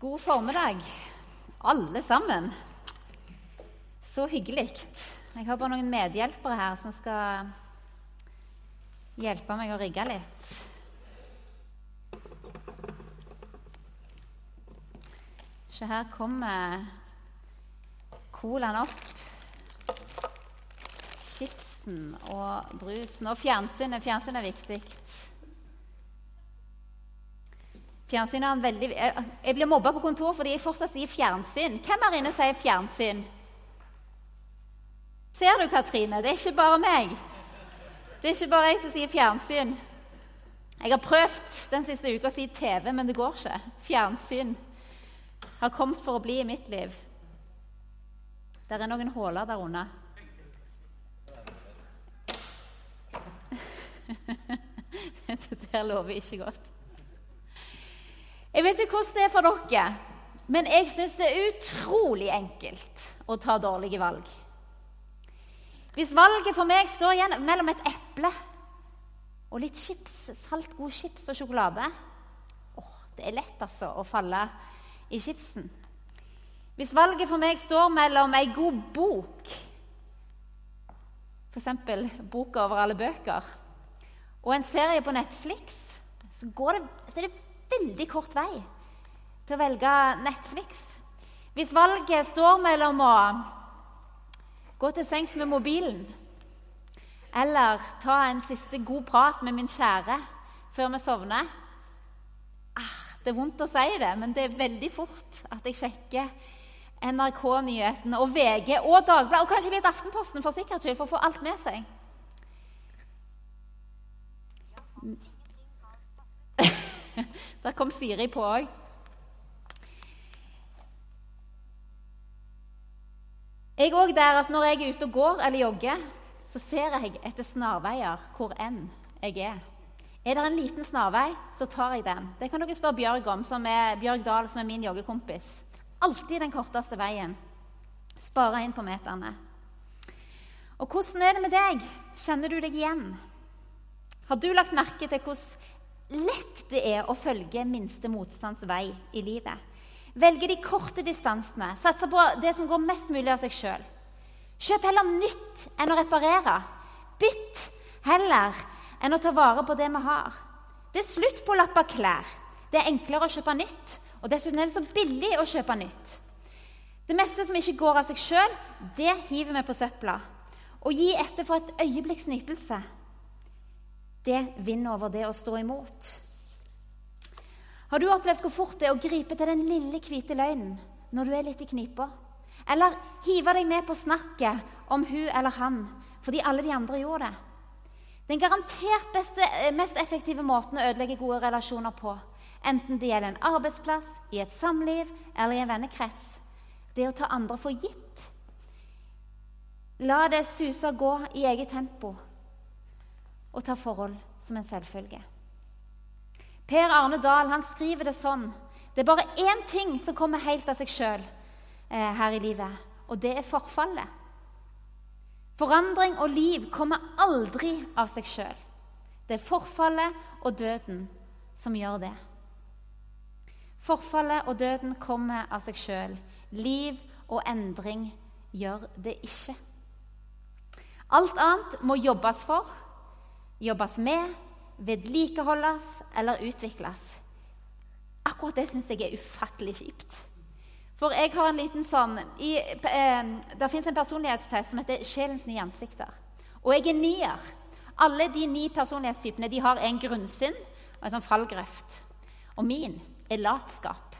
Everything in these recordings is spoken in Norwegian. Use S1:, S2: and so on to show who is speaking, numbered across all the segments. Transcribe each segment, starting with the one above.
S1: God formiddag, alle sammen. Så hyggelig. Jeg har bare noen medhjelpere her som skal hjelpe meg å rigge litt. Se, her kommer colaen opp. Chipsen og brusen. Og fjernsynet. Fjernsynet er viktig. Fjernsyn er en veldig... Jeg, jeg blir mobba på kontor fordi jeg fortsatt sier fjernsyn. Hvem her inne sier fjernsyn? Ser du, Katrine? Det er ikke bare meg. Det er ikke bare jeg som sier fjernsyn. Jeg har prøvd den siste uka å si TV, men det går ikke. Fjernsyn har kommet for å bli i mitt liv. Det er noen huller der unna. Det der lover ikke godt. Jeg vet ikke hvordan det er for dere, men jeg syns det er utrolig enkelt å ta dårlige valg. Hvis valget for meg står igjen mellom et eple og litt chips, salt, god chips og sjokolade åh, Det er lett altså å falle i chipsen. Hvis valget for meg står mellom ei god bok, f.eks. boka over alle bøker, og en serie på Netflix, så, det, så er det veldig kort vei til å velge Netflix. Hvis valget står mellom å gå til sengs med mobilen eller ta en siste god prat med min kjære før vi sovner ah, Det er vondt å si det, men det er veldig fort at jeg sjekker NRK-nyhetene og VG og Dagbladet og kanskje litt Aftenposten for sikkerhets skyld, for å få alt med seg. Der kom Siri på òg. Jeg er òg der at når jeg er ute og går eller jogger, så ser jeg etter snarveier hvor enn jeg er. Er det en liten snarvei, så tar jeg den. Det kan dere spørre Bjørg om, som er, Bjørg Dahl, som er min joggekompis. Alltid den korteste veien. Spare inn på meterne. Og hvordan er det med deg? Kjenner du deg igjen? Har du lagt merke til hvordan lett det er å følge minste motstands vei i livet. Velge de korte distansene, satse på det som går mest mulig av seg sjøl. Kjøp heller nytt enn å reparere. Bytt heller enn å ta vare på det vi har. Det er slutt på å lappe klær. Det er enklere å kjøpe nytt. Og dessuten er det så billig å kjøpe nytt. Det meste som ikke går av seg sjøl, det hiver vi på søpla. Og gi etter for et øyeblikks nytelse det vinner over det å stå imot. Har du opplevd hvor fort det er å gripe til den lille, hvite løgnen når du er litt i knipa? Eller hive deg med på snakket om hun eller han fordi alle de andre gjorde det? Den garantert beste, eh, mest effektive måten å ødelegge gode relasjoner på, enten det gjelder en arbeidsplass, i et samliv eller i en vennekrets, det er å ta andre for gitt. La det suse og gå i eget tempo og ta forhold som en selvfølge. Per Arne Dahl han skriver det sånn Det er bare én ting som kommer helt av seg sjøl eh, her i livet, og det er forfallet. Forandring og liv kommer aldri av seg sjøl. Det er forfallet og døden som gjør det. Forfallet og døden kommer av seg sjøl. Liv og endring gjør det ikke. Alt annet må jobbes for, jobbes med, vedlikeholdes eller utvikles. Akkurat det syns jeg er ufattelig kjipt. For jeg har en liten sånn i, eh, Det fins en personlighetstest som heter 'Sjelens ni ansikter'. Og jeg er nier. Alle de ni personlighetstypene de har en grunnsyn og en sånn fallgrøft. Og min er latskap.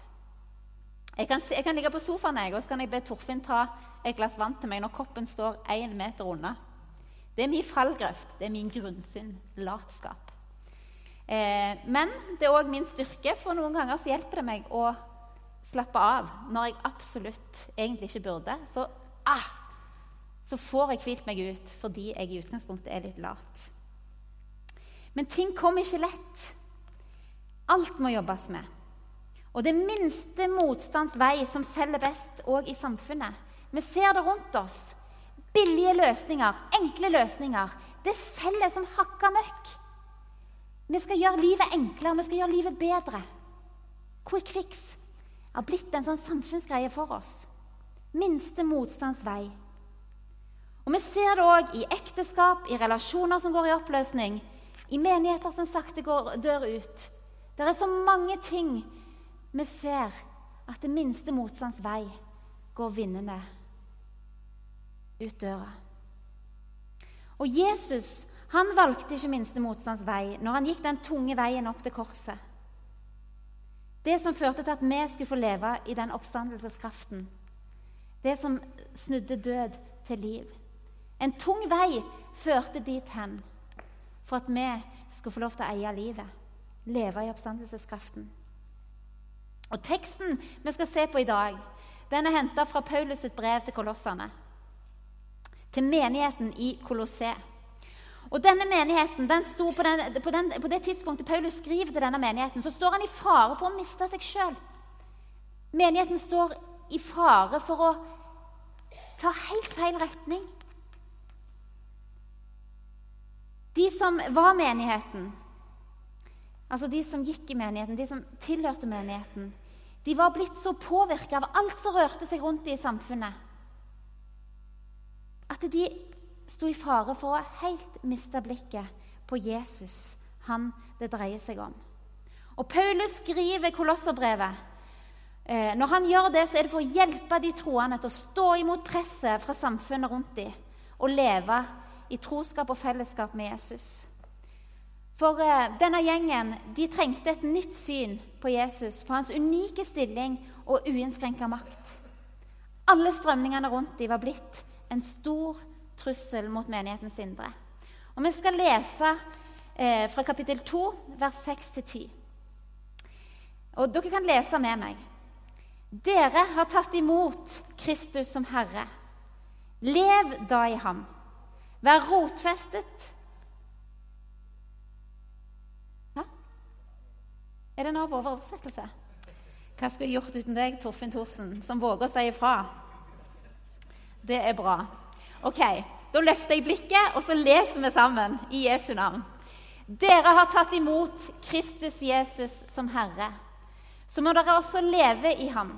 S1: Jeg kan, jeg kan ligge på sofaen jeg, og så kan jeg be Torfinn ta et glass vann til meg når koppen står én meter unna. Det er min fallgrøft, det er min grunnsynd, latskap. Eh, men det er òg min styrke, for noen ganger så hjelper det meg å slappe av når jeg absolutt egentlig ikke burde. Så, ah, så får jeg hvilt meg ut fordi jeg i utgangspunktet er litt lat. Men ting kommer ikke lett. Alt må jobbes med. Og det minste motstands vei som selger best òg i samfunnet. Vi ser det rundt oss. Billige løsninger, enkle løsninger. Det selger som hakka møkk. Vi skal gjøre livet enklere, vi skal gjøre livet bedre. Quick fix. har blitt en sånn samfunnsgreie for oss. Minste motstands vei. Og Vi ser det òg i ekteskap, i relasjoner som går i oppløsning, i menigheter som sakte går, dør ut. Det er så mange ting vi ser at det minste motstands vei går vinnende ut døra. Og Jesus han valgte ikke minste motstands vei når han gikk den tunge veien opp til korset. Det som førte til at vi skulle få leve i den oppstandelseskraften. Det som snudde død til liv. En tung vei førte dit hen for at vi skulle få lov til å eie livet. Leve i oppstandelseskraften. Og Teksten vi skal se på i dag, den er henta fra Paulus' brev til kolossene. Til menigheten i Kolosseum. Og denne menigheten, den sto på, den, på, den, på, det tidspunktet Paulus skriver til denne menigheten, så står han i fare for å miste seg sjøl. Menigheten står i fare for å ta helt feil retning. De som var menigheten, altså de som gikk i menigheten, de som tilhørte menigheten, de var blitt så påvirka av alt som rørte seg rundt i samfunnet, at de sto i fare for å helt miste blikket på Jesus, han det dreier seg om. Og Paulus skriver Kolosserbrevet. Eh, når han gjør det, så er det for å hjelpe de troende til å stå imot presset fra samfunnet rundt dem og leve i troskap og fellesskap med Jesus. For eh, denne gjengen de trengte et nytt syn på Jesus, på hans unike stilling og uinnskrenka makt. Alle strømningene rundt dem var blitt en stor trussel mot menighetens indre. Og Vi skal lese eh, fra kapittel 2, vers 6-10. Og Dere kan lese med meg. Dere har tatt imot Kristus som Herre. Lev da i ham. Vær rotfestet. Hva? Er det en oversettelse? Hva skulle jeg gjort uten deg, Torfinn Thorsen, som våger å si ifra? Det er bra. Ok, Da løfter jeg blikket, og så leser vi sammen i Jesu navn. Dere har tatt imot Kristus Jesus som Herre. Så må dere også leve i ham.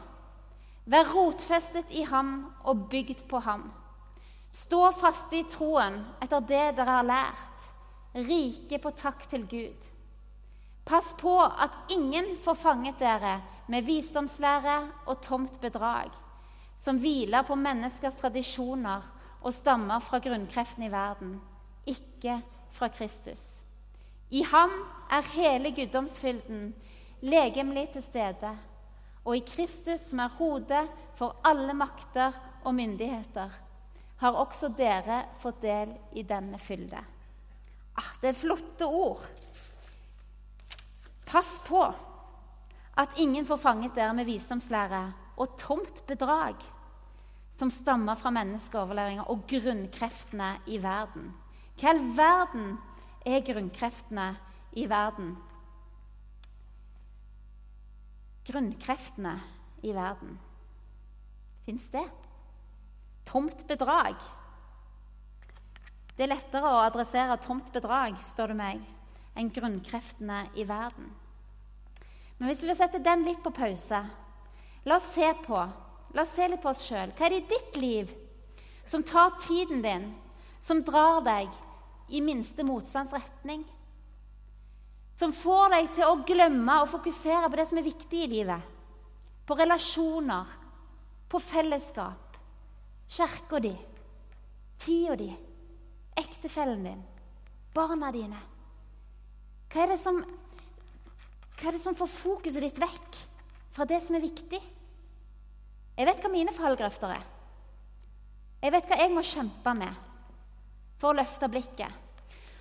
S1: Vær rotfestet i ham og bygd på ham. Stå faste i troen etter det dere har lært, rike på takk til Gud. Pass på at ingen får fanget dere med visdomslære og tomt bedrag, som hviler på menneskers tradisjoner og stammer fra grunnkreftene i verden, ikke fra Kristus. I ham er hele guddomsfylden legemlig til stede, og i Kristus, som er hodet for alle makter og myndigheter, har også dere fått del i denne fylde. Ah, det er flotte ord. Pass på at ingen får fanget dere med visdomslære og tomt bedrag som stammer fra menneskeoverlæringa og grunnkreftene i verden. Hva i all verden er grunnkreftene i verden? Grunnkreftene i verden. Fins det? Tomt bedrag. Det er lettere å adressere tomt bedrag, spør du meg, enn grunnkreftene i verden. Men hvis vi setter den litt på pause, la oss se på La oss se litt på oss sjøl. Hva er det i ditt liv som tar tiden din, som drar deg i minste motstands retning? Som får deg til å glemme å fokusere på det som er viktig i livet? På relasjoner, på fellesskap, kirka di, tida di, ektefellen din, barna dine. Hva er, som, hva er det som får fokuset ditt vekk fra det som er viktig? Jeg vet hva mine fallgrøfter er. Jeg vet hva jeg må kjempe med for å løfte blikket.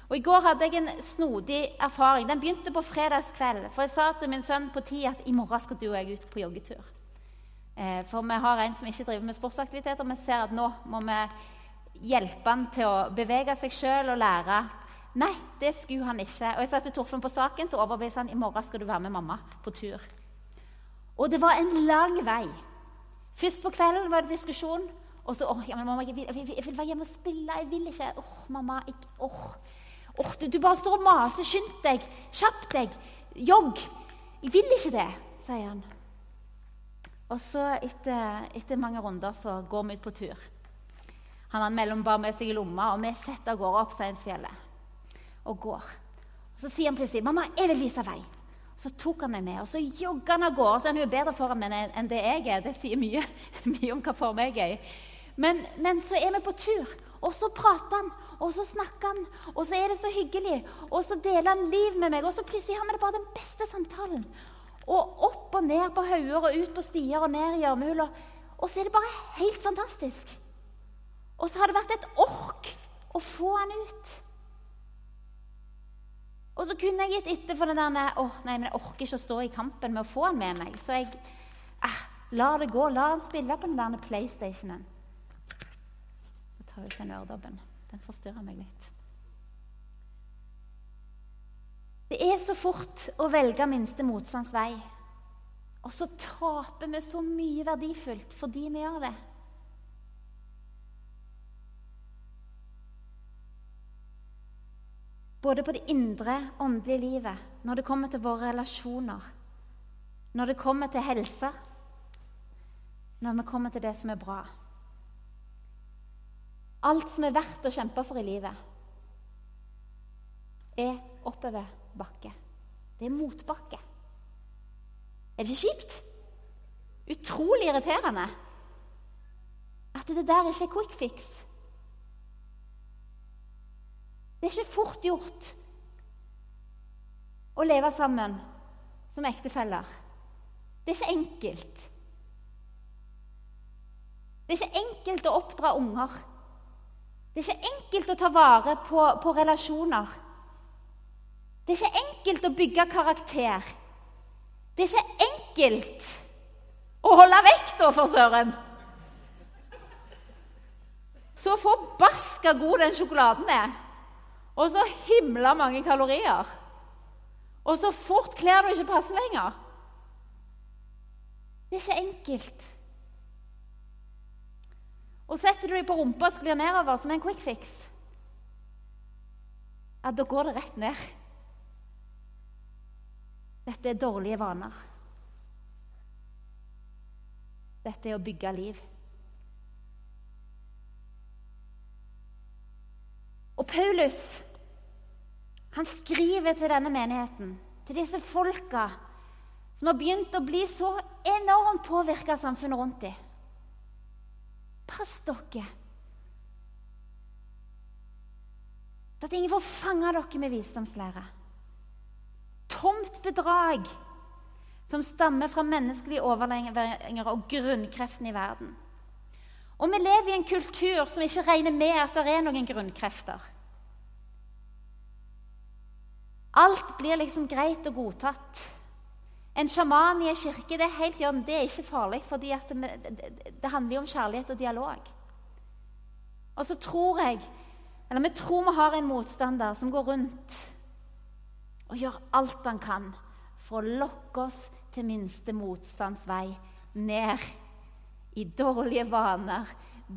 S1: Og I går hadde jeg en snodig erfaring. Den begynte på fredagskveld. For jeg sa til min sønn på ti at i morgen skal du og jeg ut på joggetur. Eh, for vi har en som ikke driver med sportsaktiviteter. Vi ser at nå må vi hjelpe han til å bevege seg sjøl og lære. Nei, det skulle han ikke. Og jeg satte Torfinn på saken til å overbevise han i morgen skal du være med mamma på tur. Og det var en lang vei. Først på kvelden var det diskusjon. Og så åh, ja, men mamma, jeg vil, jeg, vil, være hjemme og spille. Jeg vil ikke. Åh, mamma, jeg, åh. åh du, du, bare står og maser. Skynd deg. Kjapp deg. Jogg. Jeg vil ikke det, sier han. Og så etter, etter, mange runder så går vi ut på tur. Han har en mellombar med seg i lomma, og vi setter av gårde opp Steinsfjellet og går. Og Så sier han plutselig 'Mamma, jeg vil vise vei'. Så tok han meg med, og så jogga han av gårde. Så er han jo bedre foran meg enn det jeg er. Det sier mye, mye om hva form jeg er i. Men, men så er vi på tur, og så prater han, og så snakker han, og så er det så hyggelig. Og så deler han liv med meg, og så plutselig har vi det bare den beste samtalen. Og opp og ned på hauger og ut på stier og ned i gjørmehuler. Og så er det bare helt fantastisk. Og så har det vært et ork å få han ut. Og så kunne jeg gitt etter for den der Å, nei, men jeg orker ikke å stå i kampen med å få han med meg. Så jeg eh, lar det gå. La han spille på den der PlayStationen. Jeg tar ut den øredobben. Den forstyrrer meg litt. Det er så fort å velge minste motstands vei. Og så taper vi så mye verdifullt fordi vi gjør det. Både på det indre, åndelige livet, når det kommer til våre relasjoner, når det kommer til helse, når vi kommer til det som er bra. Alt som er verdt å kjempe for i livet, er oppoverbakke. Det er motbakke. Er det ikke kjipt? Utrolig irriterende at det der ikke er quick fix. Det er ikke fort gjort å leve sammen som ektefeller. Det er ikke enkelt. Det er ikke enkelt å oppdra unger. Det er ikke enkelt å ta vare på, på relasjoner. Det er ikke enkelt å bygge karakter. Det er ikke enkelt å holde vekta, for søren! Så forbaska god den sjokoladen er. Og så himla mange kalorier. Og så fort klær du ikke passer lenger. Det er ikke enkelt. Og setter du deg på rumpa og sklir nedover som en quick fix, ja, da går det rett ned. Dette er dårlige vaner. Dette er å bygge liv. Og Paulus han skriver til denne menigheten, til disse folka som har begynt å bli så enormt påvirka av samfunnet rundt dem. Pass dere. At ingen får fange dere med visdomslære. Tomt bedrag som stammer fra menneskelige overleveringer og grunnkreftene i verden. Og vi lever i en kultur som ikke regner med at det er noen grunnkrefter. Alt blir liksom greit og godtatt. En sjaman i en kirke det er helt i orden. Det er ikke farlig, for det, det, handler jo om kjærlighet og dialog. Og så tror jeg, eller vi tror vi har en motstander som går rundt og gjør alt han kan for å lokke oss til minste motstands vei ned i dårlige vaner,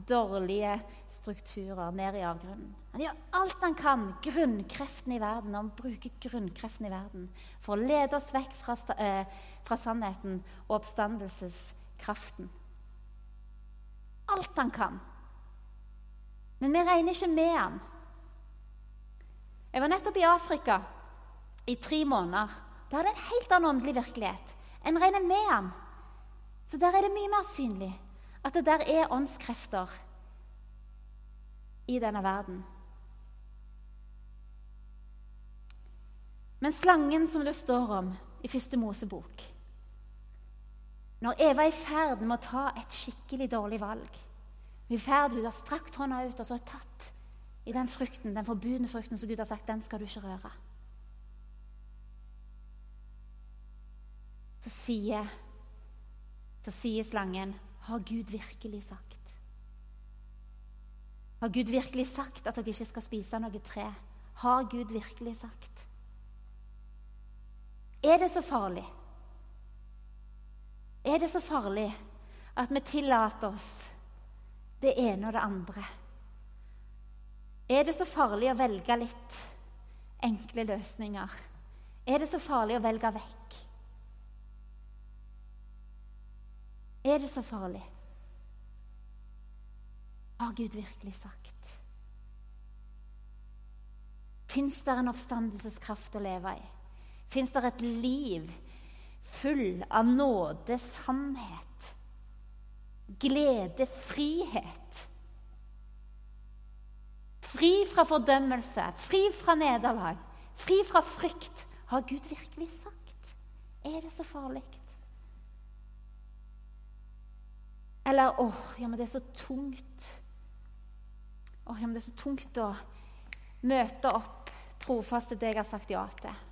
S1: dårlige strukturer, ned i avgrunnen. Han gjør alt han kan, grunnkreftene i verden. Han bruker grunnkreftene i verden for å lede oss vekk fra, eh, fra sannheten og oppstandelseskraften. Alt han kan. Men vi regner ikke med han. Jeg var nettopp i Afrika i tre måneder. Det hadde en helt annen åndelig virkelighet. En regner med han. Så der er det mye mer synlig at det der er åndskrefter i denne verden. Men slangen som det står om i første Mosebok Når Eva er i ferd med å ta et skikkelig dårlig valg Hun er i ferd, hun har strakt hånda ut og så har tatt i den frukten, den forbudne frukten som Gud har sagt, den skal du ikke røre. Så sier, så sier slangen har Gud virkelig sagt? Har Gud virkelig sagt at dere ikke skal spise noe tre? Har Gud virkelig sagt? Er det så farlig? Er det så farlig at vi tillater oss det ene og det andre? Er det så farlig å velge litt enkle løsninger? Er det så farlig å velge vekk? Er det så farlig? Har Gud virkelig sagt? Fins det en oppstandelseskraft å leve i? Fins det et liv full av nåde, sannhet, glede, frihet? Fri fra fordømmelse, fri fra nederlag, fri fra frykt. Har Gud virkelig sagt? Er det så farlig? Eller åh, ja, men det er så tungt. Å, ja, men det er så tungt å møte opp trofast til det jeg har sagt ja til.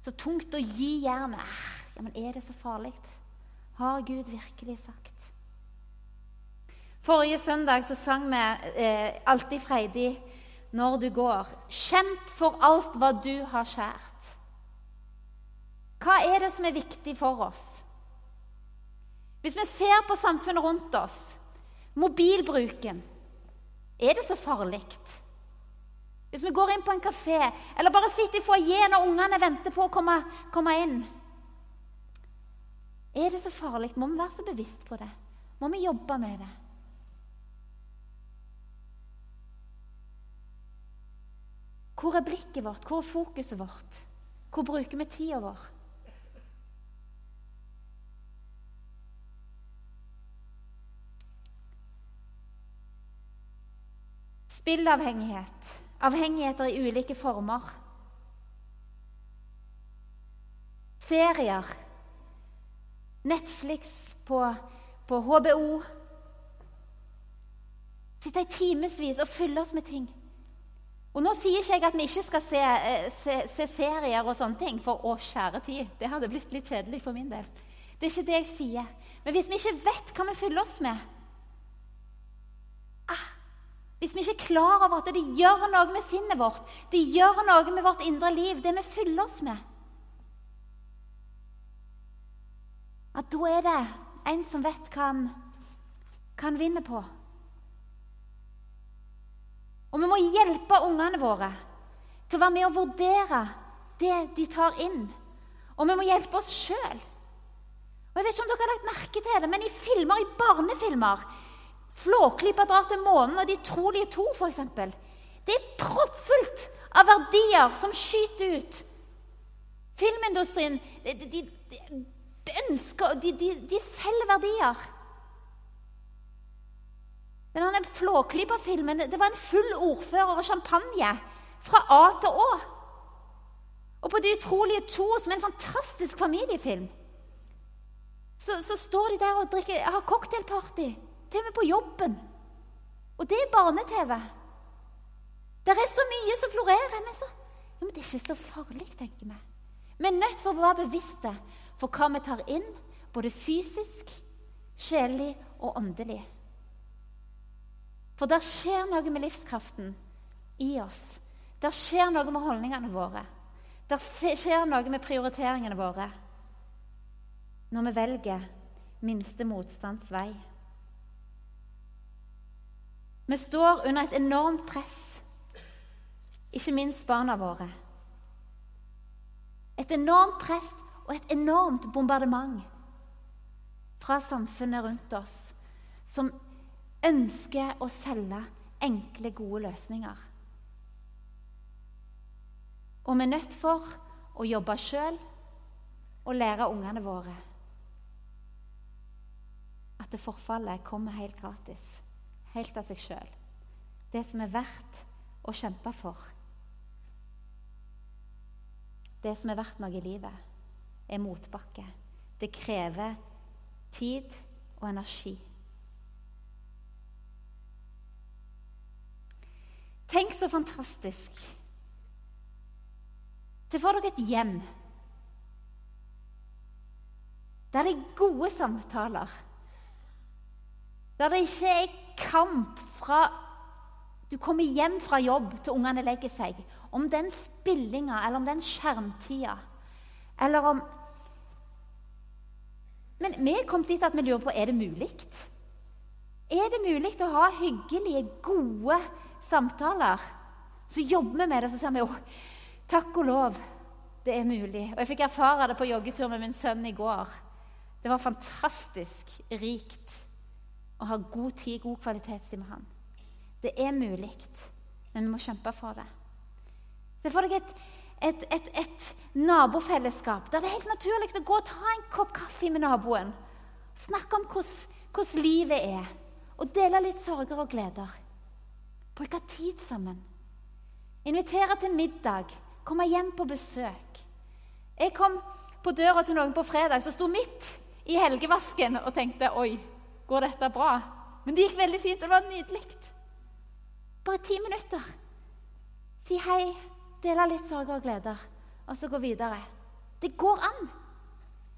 S1: Så tungt å gi jernet. Ja, men er det så farlig? Har Gud virkelig sagt? Forrige søndag så sang vi eh, alltid freidig når du går. Kjemp for alt hva du har kjært. Hva er det som er viktig for oss? Hvis vi ser på samfunnet rundt oss, mobilbruken, er det så farlig? Hvis vi går inn på en kafé eller bare sitter i foajeen når ungene venter på å komme, komme, inn Er det så farlig? Må vi være så bevisst på det? Må vi jobbe med det? Hvor er blikket vårt? Hvor er fokuset vårt? Hvor bruker vi tida vår? Spillavhengighet. Avhengigheter i ulike former. Serier. Netflix på, på HBO. Sitte i timevis og fylle oss med ting. Og Nå sier ikke jeg at vi ikke skal se, eh, se, se, serier og sånne ting, for å, kjære tid, det hadde blitt litt kjedelig for min del. Det er ikke det jeg sier. Men hvis vi ikke vet hva vi fyller oss med ah, hvis vi ikke er klar over at det gjør noe med sinnet vårt, det gjør noe med vårt indre liv, det vi fyller oss med At da er det en som vet hva han, hva han vinner på. Og vi må hjelpe ungene våre til å være med og vurdere det de tar inn. Og vi må hjelpe oss sjøl. Jeg vet ikke om dere har lagt merke til det, men i filmer, i barnefilmer Flåklypa drar til månen, og De trolige to, f.eks. Det er proppfullt av verdier som skyter ut. Filmindustrien de, de, de ønsker de, de, selger verdier. Denne Flåklypa-filmen det var en full ordfører og champagne fra A til Å. Og på De utrolige to, som er en fantastisk familiefilm, så, så står de der og drikker, har cocktailparty. Til og med på jobben. Og det er barne-TV. Det er så mye som florerer. Men, så, ja, men det er ikke så farlig, tenker vi. Vi er nødt til å være bevisste for hva vi tar inn, både fysisk, sjelelig og åndelig. For der skjer noe med livskraften i oss. Der skjer noe med holdningene våre. Der skjer noe med prioriteringene våre når vi velger minste motstands vei. Vi står under et enormt press, ikke minst barna våre. Et enormt press og et enormt bombardement fra samfunnet rundt oss, som ønsker å selge enkle, gode løsninger. Og vi er nødt for å jobbe sjøl og lære ungene våre at det forfallet kommer helt gratis helt av seg sjøl. Det som er verdt å kjempe for. Det som er verdt noe i livet, er motbakke. Det krever tid og energi. Tenk så fantastisk. Se for dere et hjem der det er gode samtaler der det ikke er kamp fra du kommer hjem fra jobb til ungene legger seg, om den spillinga eller om den skjermtida, eller om Men vi er kommet dit at vi lurer på er det mulig. Er det mulig å ha hyggelige, gode samtaler? Så jobber vi med det, og så sier vi jo takk og lov, det er mulig. Og Jeg fikk erfare det på joggetur med min sønn i går. Det var fantastisk rikt å ha god tid, god kvalitetstid med han. Det er mulig, men vi må kjempe for det. Se for deg et, et, et, et, nabofellesskap der det er helt naturlig å gå og ta en kopp kaffe med naboen. Snakke om hvordan livet er, og dele litt sorger og gleder. Bruke tid sammen. Invitere til middag. Komme hjem på besøk. Jeg kom på døra til noen på fredag som sto midt i helgevasken og tenkte Oi, går dette bra? Men det gikk veldig fint. Det var nydelig. Bare ti minutter. Si hei, dele litt sorger og gleder, og så gå videre. Det går an.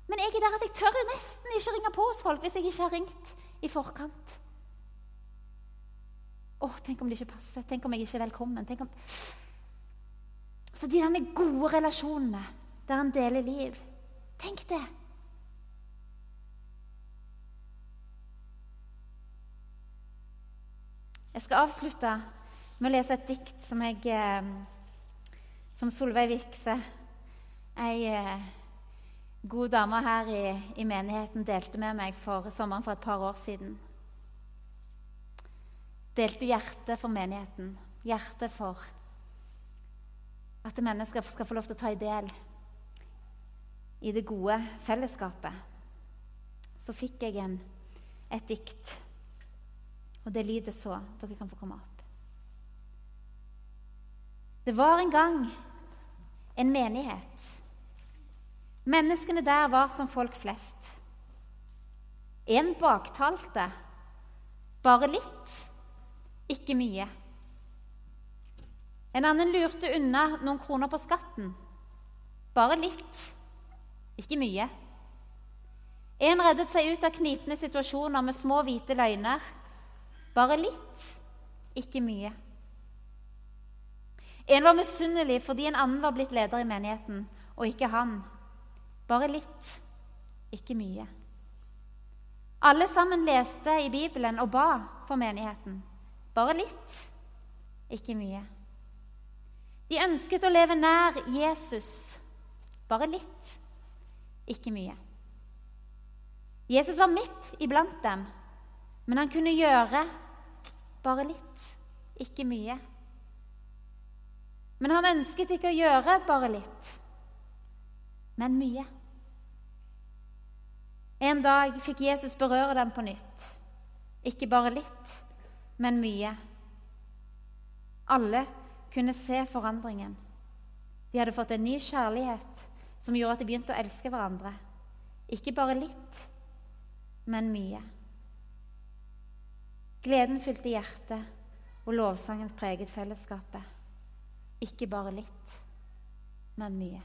S1: Men jeg er der at jeg tør nesten ikke ringe på hos folk hvis jeg ikke har ringt i forkant. Å, tenk om det ikke passer. Tenk om jeg ikke er velkommen. Tenk om... Så de gode relasjonene der en deler liv Tenk det. Jeg skal avslutte med å lese et dikt som, jeg, eh, som Solveig Vikse, ei eh, god dame her i, i, menigheten, delte med meg for sommeren for et par år siden. Delte hjertet for menigheten, hjertet for at mennesker skal få lov til å ta i del i det gode fellesskapet. Så fikk jeg en, et dikt, og det lyder så. Dere kan få komme opp. Det var en gang en menighet. Menneskene der var som folk flest. En baktalte. Bare litt, ikke mye. En annen lurte unna noen kroner på skatten. Bare litt, ikke mye. En reddet seg ut av knipende situasjoner med små, hvite løgner. Bare litt, ikke mye. En var misunnelig fordi en annen var blitt leder i menigheten, og ikke han. Bare litt, ikke mye. Alle sammen leste i Bibelen og ba for menigheten. Bare litt, ikke mye. De ønsket å leve nær Jesus. Bare litt, ikke mye. Jesus var midt iblant dem, men han kunne gjøre bare litt, ikke mye. Men han ønsket ikke å gjøre bare litt, men mye. En dag fikk Jesus berøre dem på nytt. Ikke bare litt, men mye. Alle kunne se forandringen. De hadde fått en ny kjærlighet som gjorde at de begynte å elske hverandre. Ikke bare litt, men mye. Gleden fylte hjertet, og lovsangen preget fellesskapet. Ikke bare litt, men mye.